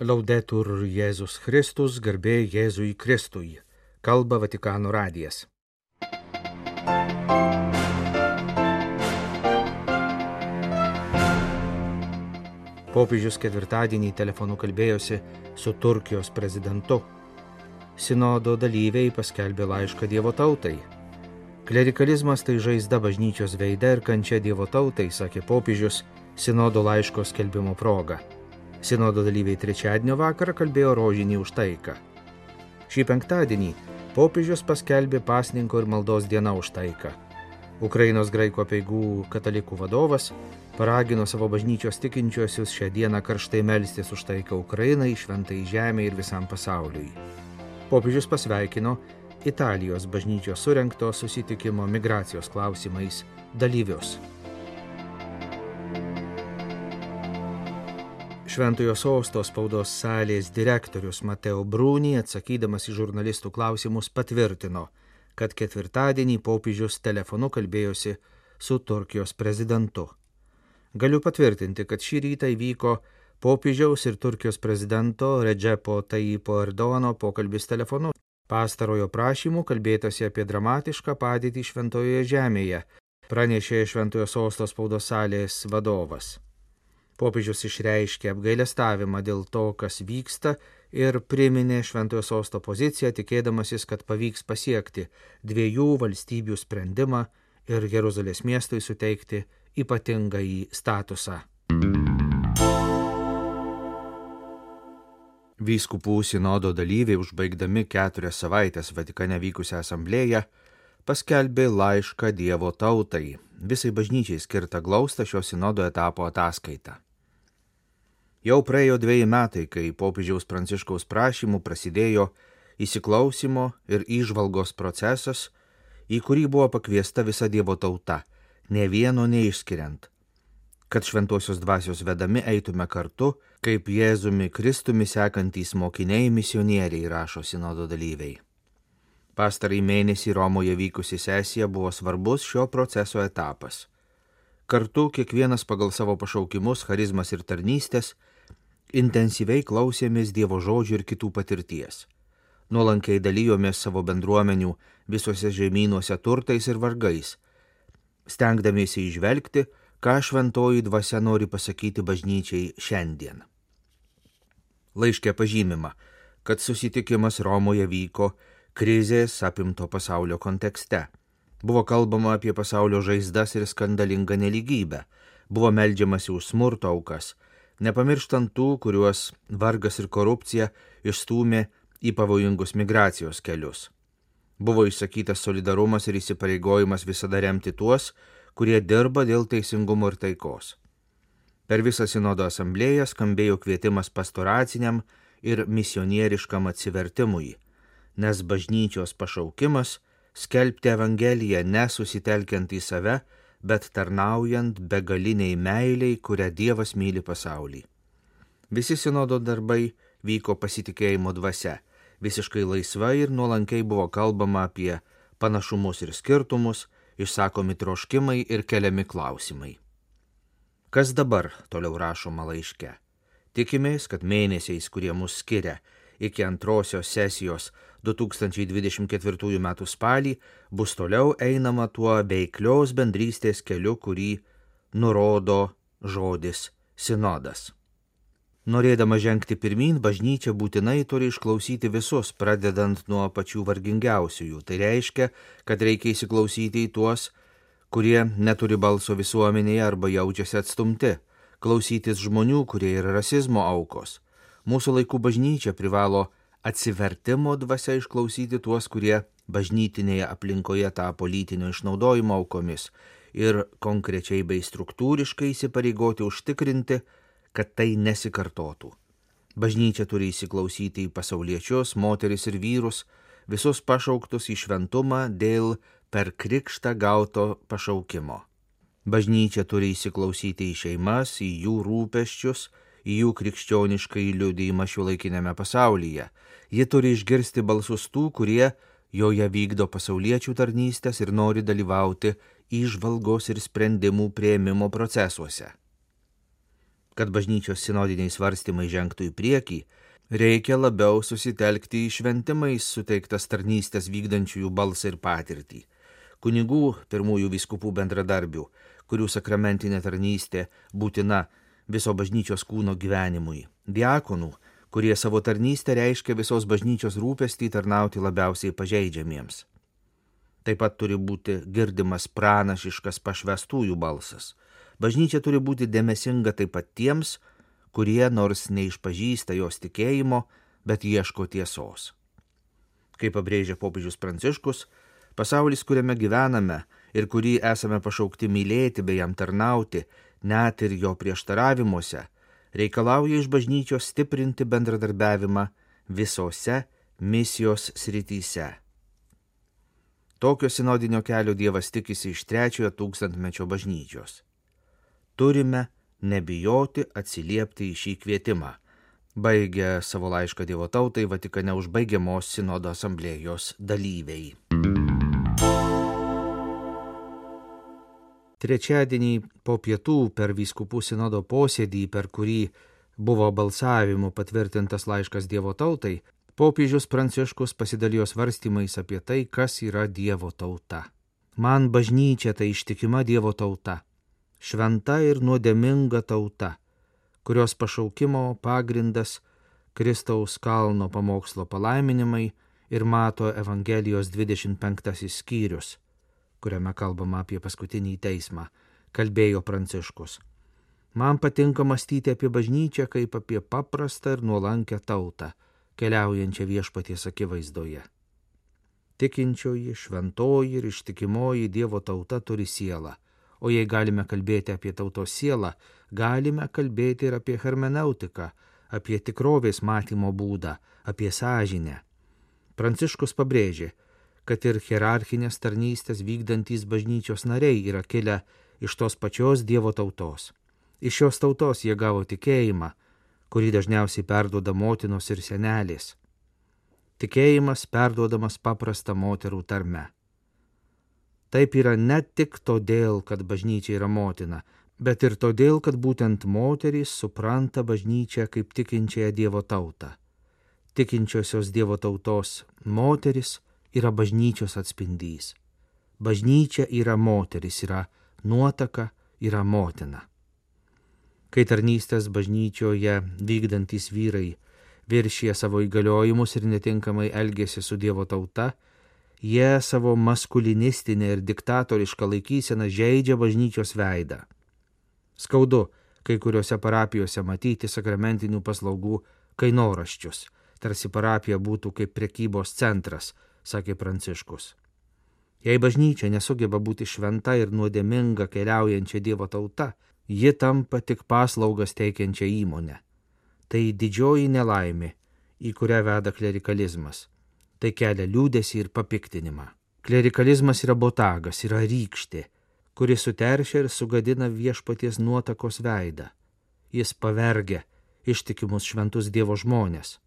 Laudetur Jėzus Kristus, garbė Jėzui Kristui. Kalba Vatikano radijas. Popiežius ketvirtadienį telefonu kalbėjosi su Turkijos prezidentu. Sinodo dalyviai paskelbė laišką Dievo tautai. Klerikalizmas tai žaizda bažnyčios veide ir kančia Dievo tautai, sakė popiežius Sinodo laiško skelbimo proga. Sinodo dalyviai trečiadienio vakarą kalbėjo rožinį už taiką. Šį penktadienį popiežius paskelbė pasninko ir maldos dieną už taiką. Ukrainos graiko peigų katalikų vadovas paragino savo bažnyčios tikinčiuosius šią dieną karštai melstis už taiką Ukrainai, šventai žemė ir visam pasauliui. Popiežius pasveikino Italijos bažnyčios surenkto susitikimo migracijos klausimais dalyvius. Šventojo sosto spaudos salės direktorius Mateo Brūnį, atsakydamas į žurnalistų klausimus, patvirtino, kad ketvirtadienį popiežius telefonu kalbėjosi su Turkijos prezidentu. Galiu patvirtinti, kad šį rytą įvyko popiežiaus ir Turkijos prezidento Redžepo Taipo Erdoano pokalbis telefonu. Pastarojo prašymų kalbėtasi apie dramatišką padėtį Šventojoje žemėje, pranešė Šventojo sosto spaudos salės vadovas. Popiežius išreiškė apgailestavimą dėl to, kas vyksta ir priminė Šventojo sosto poziciją, tikėdamasis, kad pavyks pasiekti dviejų valstybių sprendimą ir Jeruzalės miestui suteikti ypatingą į statusą. Vyskupų sinodo dalyviai, užbaigdami keturias savaitės Vatikane vykusią asamblėją, paskelbė laišką Dievo tautai, visai bažnyčiai skirtą glaustą šio sinodo etapo ataskaitą. Jau praėjo dviejai metai, kai popiežiaus pranciškaus prašymų prasidėjo įsiklausimo ir išvalgos procesas, į kurį buvo pakviesta visa Dievo tauta, ne vieno neišskiriant, kad šventosios dvasios vedami eitume kartu, kaip Jėzumi Kristumi sekantys mokiniai misionieriai rašo sinodo dalyviai. Pastarai mėnesį Romoje vykusi sesija buvo svarbus šio proceso etapas. Kartu kiekvienas pagal savo pašaukimus, charizmas ir tarnystės intensyviai klausėmės Dievo žodžių ir kitų patirties. Nuolankiai dalyjomės savo bendruomenių visose žemynuose turtais ir vargais, stengdamiesi išvelgti, ką šventoji dvasia nori pasakyti bažnyčiai šiandien. Laiškė pažymima, kad susitikimas Romoje vyko krizės apimto pasaulio kontekste. Buvo kalbama apie pasaulio žaizdas ir skandalingą neligybę, buvo meldžiamasi už smurto aukas, nepamirštant tų, kuriuos vargas ir korupcija išstūmė į pavojingus migracijos kelius. Buvo išsakytas solidarumas ir įsipareigojimas visada remti tuos, kurie dirba dėl teisingumo ir taikos. Per visą sinodo asamblėją skambėjo kvietimas pastoraciniam ir misionieriškam atsivertimui, nes bažnyčios pašaukimas skelbti Evangeliją nesusitelkiant į save, bet tarnaujant begaliniai meiliai, kurią Dievas myli pasaulį. Visi sinodo darbai vyko pasitikėjimo dvasia, visiškai laisvai ir nuolankiai buvo kalbama apie panašumus ir skirtumus, išsakomi troškimai ir keliami klausimai. Kas dabar toliau rašoma laiške? Tikimės, kad mėnesiais, kurie mus skiria iki antrosios sesijos 2024 m. spalį bus toliau einama tuo veiklios bendrystės keliu, kurį nurodo žodis sinodas. Norėdama žengti pirmin, bažnyčia būtinai turi išklausyti visus, pradedant nuo pačių vargingiausiųjų. Tai reiškia, kad reikia įsiklausyti į tuos, kurie neturi balso visuomenėje arba jaučiasi atstumti, klausytis žmonių, kurie yra rasizmo aukos. Mūsų laikų bažnyčia privalo atsivertimo dvasia išklausyti tuos, kurie bažnytinėje aplinkoje tapo lytinio išnaudojimo aukomis ir konkrečiai bei struktūriškai įsipareigoti užtikrinti, kad tai nesikartotų. Bažnyčia turi įsiklausyti į pasauliečius, moteris ir vyrus, visus pašauktus į šventumą dėl per krikštą gauto pašaukimo. Bažnyčia turi įsiklausyti į šeimas, į jų rūpeščius, į jų krikščioniškai liudijimą šiuolaikinėme pasaulyje. Ji turi išgirsti balsus tų, kurie joje vykdo pasauliečių tarnystės ir nori dalyvauti išvalgos ir sprendimų prieimimo procesuose. Kad bažnyčios sinodiniai svarstymai žengtų į priekį, reikia labiau susitelkti į šventimais suteiktas tarnystės vykdančiųjų balsą ir patirtį. Kunigų, pirmųjų viskupų bendradarbių, kurių sakramentinė tarnystė būtina viso bažnyčios kūno gyvenimui. Diakonų, kurie savo tarnystę reiškia visos bažnyčios rūpestį tarnauti labiausiai pažeidžiamiems. Taip pat turi būti girdimas pranašiškas pašvestųjų balsas. Bažnyčia turi būti dėmesinga taip pat tiems, kurie nors neišpažįsta jos tikėjimo, bet ieško tiesos. Kaip pabrėžia popiežius Pranciškus, pasaulis, kuriame gyvename ir kurį esame pašaukti mylėti bei jam tarnauti, net ir jo prieštaravimuose, reikalauja iš bažnyčios stiprinti bendradarbiavimą visose misijos srityse Tokio sinodinio kelio Dievas tikisi iš trečiojo tūkstantmečio bažnyčios. Turime nebijoti atsiliepti į šį kvietimą. Baigė savo laišką Dievo tautai Vatikane užbaigiamos sinodo asamblėjos dalyviai. Trečiadienį po pietų per vyskupų sinodo posėdį, per kurį buvo balsavimu patvirtintas laiškas Dievo tautai, Popiežius Pranciškus pasidalijo svarstymais apie tai, kas yra Dievo tauta. Man bažnyčia tai ištikima Dievo tauta, šventa ir nuodėminga tauta, kurios pašaukimo pagrindas Kristaus kalno pamokslo palaiminimai ir mato Evangelijos 25 skyrius, kuriame kalbama apie paskutinį teismą, kalbėjo Pranciškus. Man patinka mąstyti apie bažnyčią kaip apie paprastą ir nuolankę tautą keliaujančią viešpaties akivaizdoje. Tikinčioji, šventoji ir ištikimoji Dievo tauta turi sielą, o jei galime kalbėti apie tautos sielą, galime kalbėti ir apie hermeneutiką, apie tikrovės matymo būdą, apie sąžinę. Pranciškus pabrėžė, kad ir hierarchinės tarnystės vykdantys bažnyčios nariai yra kilę iš tos pačios Dievo tautos. Iš šios tautos jie gavo tikėjimą, kurį dažniausiai perduoda motinos ir senelės. Tikėjimas perduodamas paprastą moterų tarme. Taip yra ne tik todėl, kad bažnyčia yra motina, bet ir todėl, kad būtent moterys supranta bažnyčią kaip tikinčiąją Dievo tautą. Tikinčiosios Dievo tautos moteris yra bažnyčios atspindys. Bažnyčia yra moteris, yra nuotaka, yra motina kai tarnystės bažnyčioje vykdantys vyrai viršyje savo įgaliojimus ir netinkamai elgesi su Dievo tauta, jie savo maskulinistinę ir diktatorišką laikyseną žaidžia bažnyčios veidą. Skaudu, kai kuriuose parapijose matyti sakramentinių paslaugų kainoraščius, tarsi parapija būtų kaip prekybos centras, sakė Pranciškus. Jei bažnyčia nesugeba būti šventa ir nuodėminga keliaujančia Dievo tauta, ji tampa tik paslaugas teikiančią įmonę. Tai didžioji nelaimė, į kurią veda klerikalizmas. Tai kelia liūdėsi ir papiktinimą. Klerikalizmas yra botagas, yra rykštė, kuri suteršia ir sugadina viešpaties nuotakos veidą. Jis pavergia ištikimus šventus Dievo žmonės.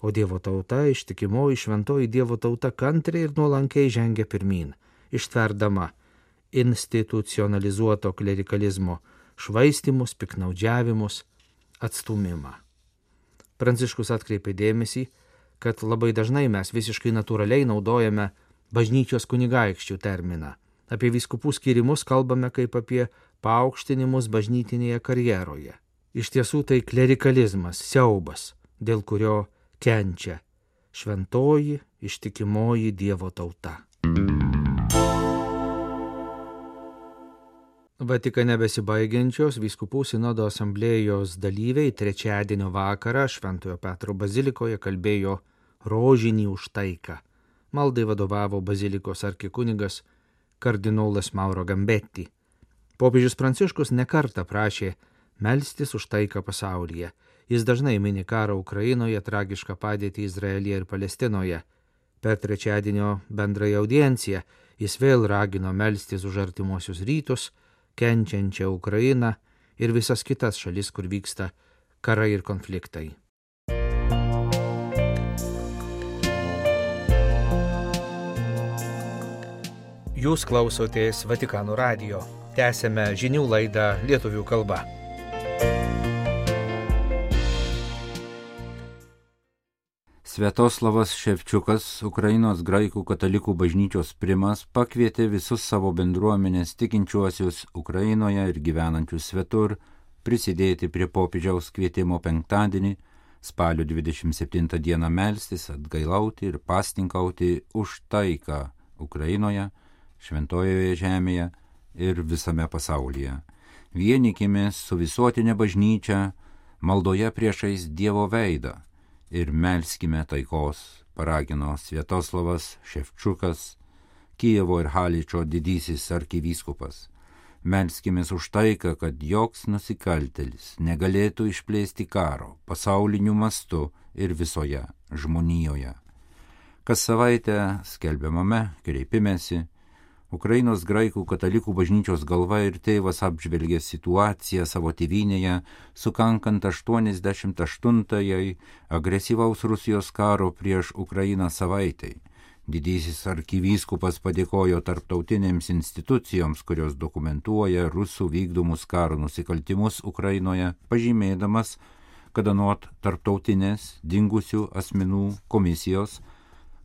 O Dievo tauta, ištikimoji šventoji Dievo tauta kantriai ir nuolankiai žengia pirmin, ištverdama institucionalizuoto klerikalizmo švaistimus, piknaudžiavimus, atstumimą. Pranciškus atkreipė dėmesį, kad labai dažnai mes visiškai natūraliai naudojame bažnyčios kunigaikščių terminą. Apie viskupų skirimus kalbame kaip apie paaukštinimus bažnytinėje karjeroje. Iš tiesų tai klerikalizmas, siaubas, dėl kurio kenčia šventoji ištikimoji Dievo tauta. Vatikane besibaigiančios vyskupų sinodo asamblėjos dalyviai trečiadienio vakarą Šventojo Petro bazilikoje kalbėjo rožinį už taiką. Maldai vadovavo bazilikos arkikunigas kardinolas Mauro Gambetti. Popiežius Pranciškus nekarta prašė melstis už taiką pasaulyje. Jis dažnai mini karą Ukrainoje, tragišką padėtį Izraelyje ir Palestinoje. Per trečiadienio bendrąją audienciją jis vėl ragino melstis už artimuosius rytus, kenčiančią Ukrainą ir visas kitas šalis, kur vyksta karai ir konfliktai. Jūs klausotės Vatikano radio. Tęsėme žinių laidą lietuvių kalba. Svetoslavas Ševčiukas, Ukrainos graikų katalikų bažnyčios primas, pakvietė visus savo bendruomenės tikinčiuosius Ukrainoje ir gyvenančius svetur prisidėti prie popiežiaus kvietimo penktadienį, spalio 27 dieną melstis, atgailauti ir pastinkauti už taiką Ukrainoje, Šventojoje žemėje ir visame pasaulyje. Vienikime su visuotinė bažnyčia maldoje priešais Dievo veidą ir melskime taikos, paragino Svietoslavas Ševčiukas, Kijevo ir Haličio didysis arkivyskupas. Melskimės už taiką, kad joks nusikaltelis negalėtų išplėsti karo pasauliniu mastu ir visoje žmonijoje. Kas savaitę skelbiamame kreipimėsi Ukrainos graikų katalikų bažnyčios galva ir tėvas apžvelgė situaciją savo tėvynėje, sukankant 88-ąjai agresyvaus Rusijos karo prieš Ukrainą savaitai. Didysis arkivyskupas padėkojo tarptautinėms institucijoms, kurios dokumentuoja rusų vykdomus karo nusikaltimus Ukrainoje, pažymėdamas, kad anot tarptautinės dingusių asmenų komisijos,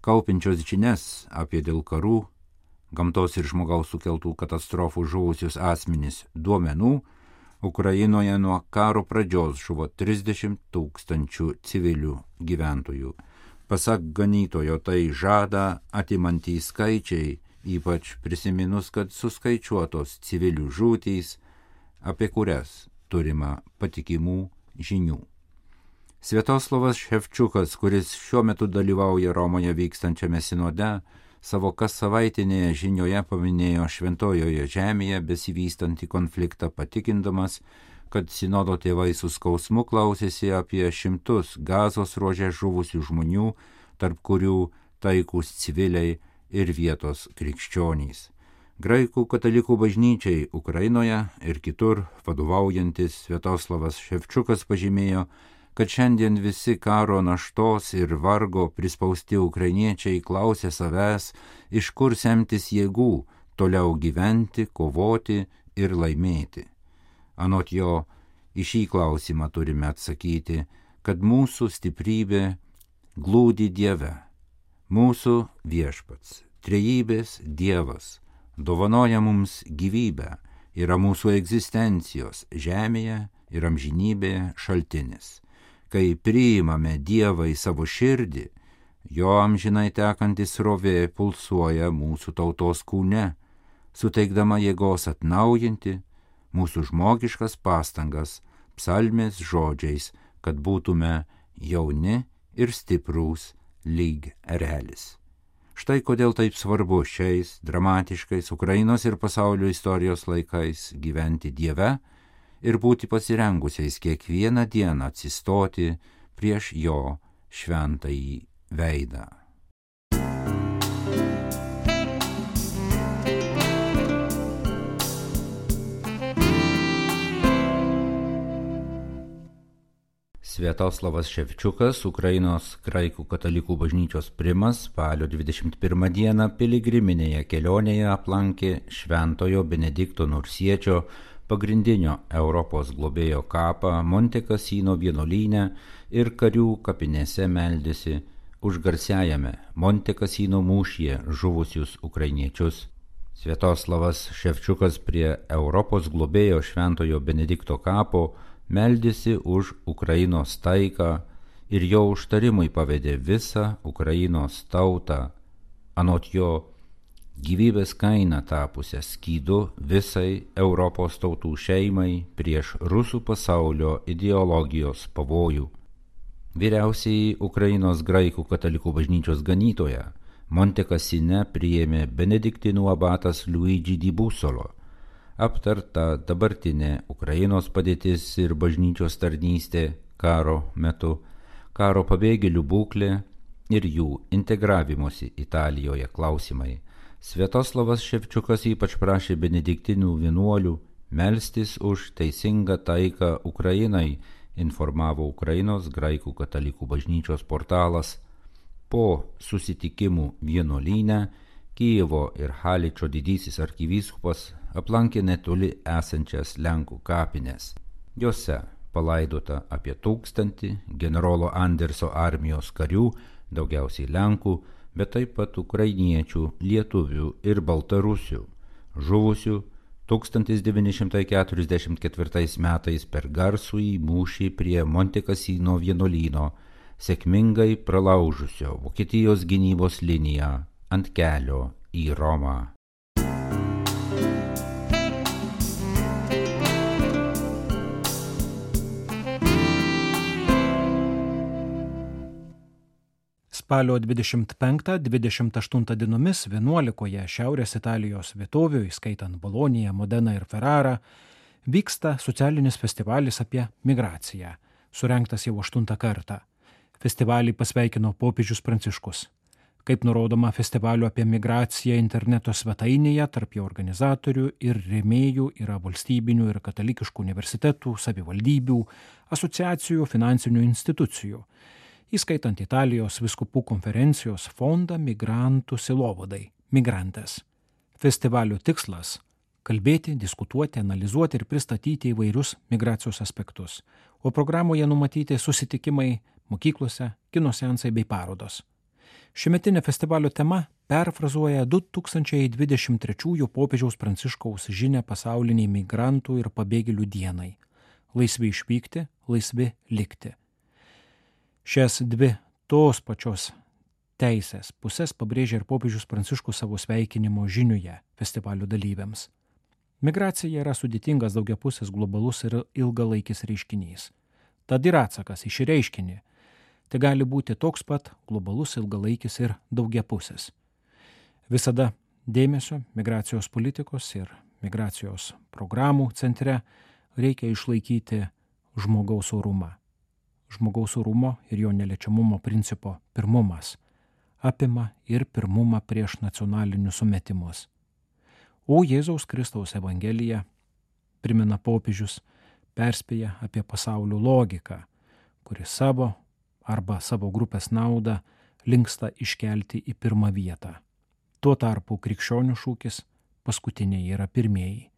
kaupinčios žinias apie dėl karų gamtos ir žmogaus sukeltų katastrofų žuvusius asmenys duomenų, Ukrainoje nuo karo pradžios žuvo 30 tūkstančių civilių gyventojų. Pasak ganytojo tai žada atimantys skaičiai, ypač prisiminus, kad suskaičiuotos civilių žūtys, apie kurias turima patikimų žinių. Svietoslavas Ševčiukas, kuris šiuo metu dalyvauja Romoje vykstančiame sinode, savo kas savaitinėje žinioje paminėjo šventojoje žemėje besivystantį konfliktą, patikindamas, kad sinodo tėvai su skausmu klausėsi apie šimtus gazos ruožė žuvusių žmonių, tarp kurių taikus civiliai ir vietos krikščionys. Graikų katalikų bažnyčiai Ukrainoje ir kitur vadovaujantis Svietoslavas Ševčiukas pažymėjo, kad šiandien visi karo naštos ir vargo prispausti ukrainiečiai klausia savęs, iš kur semtis jėgų toliau gyventi, kovoti ir laimėti. Anot jo, į šį klausimą turime atsakyti, kad mūsų stiprybė glūdi Dieve, mūsų viešpats, trejybės Dievas, dovanoja mums gyvybę, yra mūsų egzistencijos žemėje ir amžinybėje šaltinis kai priimame Dievą į savo širdį, jo amžinai tekantis rovė pulsuoja mūsų tautos kūne, suteikdama jėgos atnaujinti mūsų žmogiškas pastangas psalmės žodžiais, kad būtume jauni ir stiprūs lyg erelis. Štai kodėl taip svarbu šiais dramatiškais Ukrainos ir pasaulio istorijos laikais gyventi Dieve, ir būti pasirengusiais kiekvieną dieną atsistoti prieš jo šventąjį veidą. Svietoslavas Ševčiukas, Ukrainos graikų katalikų bažnyčios primas, spalio 21 dieną piligriminėje kelionėje aplankė Šventojo Benedikto Nursiečio pagrindinio Europos globėjo kapą Monte Casino vienolyne ir karių kapinėse meldėsi už garsiajame Monte Casino mūšyje žuvusius ukrainiečius. Svietoslavas Ševčiukas prie Europos globėjo Šventojo Benedikto kapo meldėsi už Ukrainos taiką ir jo užtarimui pavedė visą Ukrainos tautą. Anot jo gyvybės kaina tapusią skydu visai Europos tautų šeimai prieš rusų pasaulio ideologijos pavojų. Vyriausiai Ukrainos graikų katalikų bažnyčios ganytoja Montekasine priėmė benediktinų abatas Luigi di Busolo. Aptarta dabartinė Ukrainos padėtis ir bažnyčios tarnystė karo metu, karo pabėgėlių būklė ir jų integravimosi Italijoje klausimai Svietoslavas Ševčiukas ypač prašė benediktinių vienuolių melstis už teisingą taiką Ukrainai, informavo Ukrainos graikų katalikų bažnyčios portalas. Po susitikimų vienuolyne Kijevo ir Haličio didysis arkivyskupas aplankė netoli esančias Lenkų kapines. Jose palaidota apie tūkstantį generolo Anderso armijos karių daugiausiai Lenkų, bet taip pat ukrainiečių, lietuvių ir baltarusių, žuvusių 1944 metais per garsų į mūšį prie Montekasino vienuolyno, sėkmingai pralaužusio Vokietijos gynybos liniją ant kelio į Romą. Spalio 25-28 dienomis 11 Šiaurės Italijos vietovių, įskaitant Boloniją, Modeną ir Ferrarą, vyksta socialinis festivalis apie migraciją, surinktas jau aštuntą kartą. Festivalį pasveikino popiežius Pranciškus. Kaip nurodoma festivalio apie migraciją interneto svetainėje, tarp jo organizatorių ir rėmėjų yra valstybinių ir katalikiškų universitetų, savivaldybių, asociacijų, finansinių institucijų įskaitant Italijos viskupų konferencijos fondą migrantų silovadai - Migrantas. Festivalio tikslas - kalbėti, diskutuoti, analizuoti ir pristatyti įvairius migracijos aspektus, o programoje numatyti susitikimai mokyklose, kino sensai bei parodos. Šiemetinė festivalio tema perfrazuoja 2023 popiežiaus Pranciškaus žinę pasauliniai migrantų ir pabėgėlių dienai - laisvi išvykti, laisvi likti Šias dvi tos pačios teisės pusės pabrėžia ir popiežius Pranciškus savo sveikinimo žiniuje festivalio dalyviams. Migracija yra sudėtingas daugiapusis globalus ir ilgalaikis reiškinys. Tad ir atsakas į šį reiškinį tai gali būti toks pat globalus, ilgalaikis ir daugiapusis. Visada dėmesio migracijos politikos ir migracijos programų centre reikia išlaikyti žmogaus orumą žmogaus orumo ir jo neliečiamumo principo pirmumas apima ir pirmumą prieš nacionalinius sumetimus. O Jėzaus Kristaus Evangelija, primena popiežius, perspėja apie pasaulio logiką, kuri savo arba savo grupės naudą linksta iškelti į pirmą vietą. Tuo tarpu krikščionių šūkis paskutiniai yra pirmieji.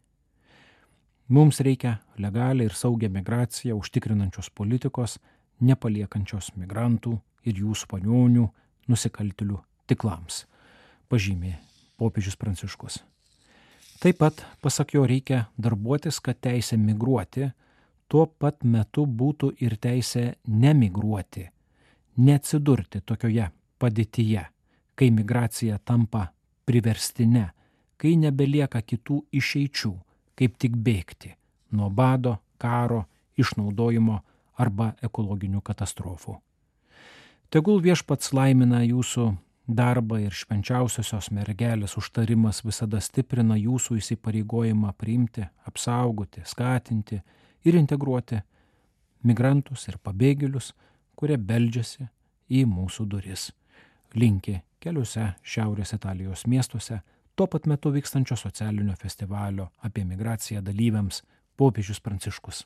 Mums reikia legalią ir saugią migraciją užtikrinančios politikos, nepaliekančios migrantų ir jų spanionių nusikaltėlių tiklams, pažymė popiežius Pranciškus. Taip pat, pasak jo, reikia darbuotis, kad teisė migruoti tuo pat metu būtų ir teisė nemigruoti, neatsidurti tokioje padėtyje, kai migracija tampa priverstinė, kai nebelieka kitų išeičių, kaip tik bėgti nuo bado, karo, išnaudojimo arba ekologinių katastrofų. Tegul viešpats laimina jūsų darbą ir švenčiausiosios mergelės užtarimas visada stiprina jūsų įsipareigojimą priimti, apsaugoti, skatinti ir integruoti migrantus ir pabėgėlius, kurie beldžiasi į mūsų duris. Linki keliuose Šiaurės Italijos miestuose tuo pat metu vykstančio socialinio festivalio apie migraciją dalyviams popiežius Pranciškus.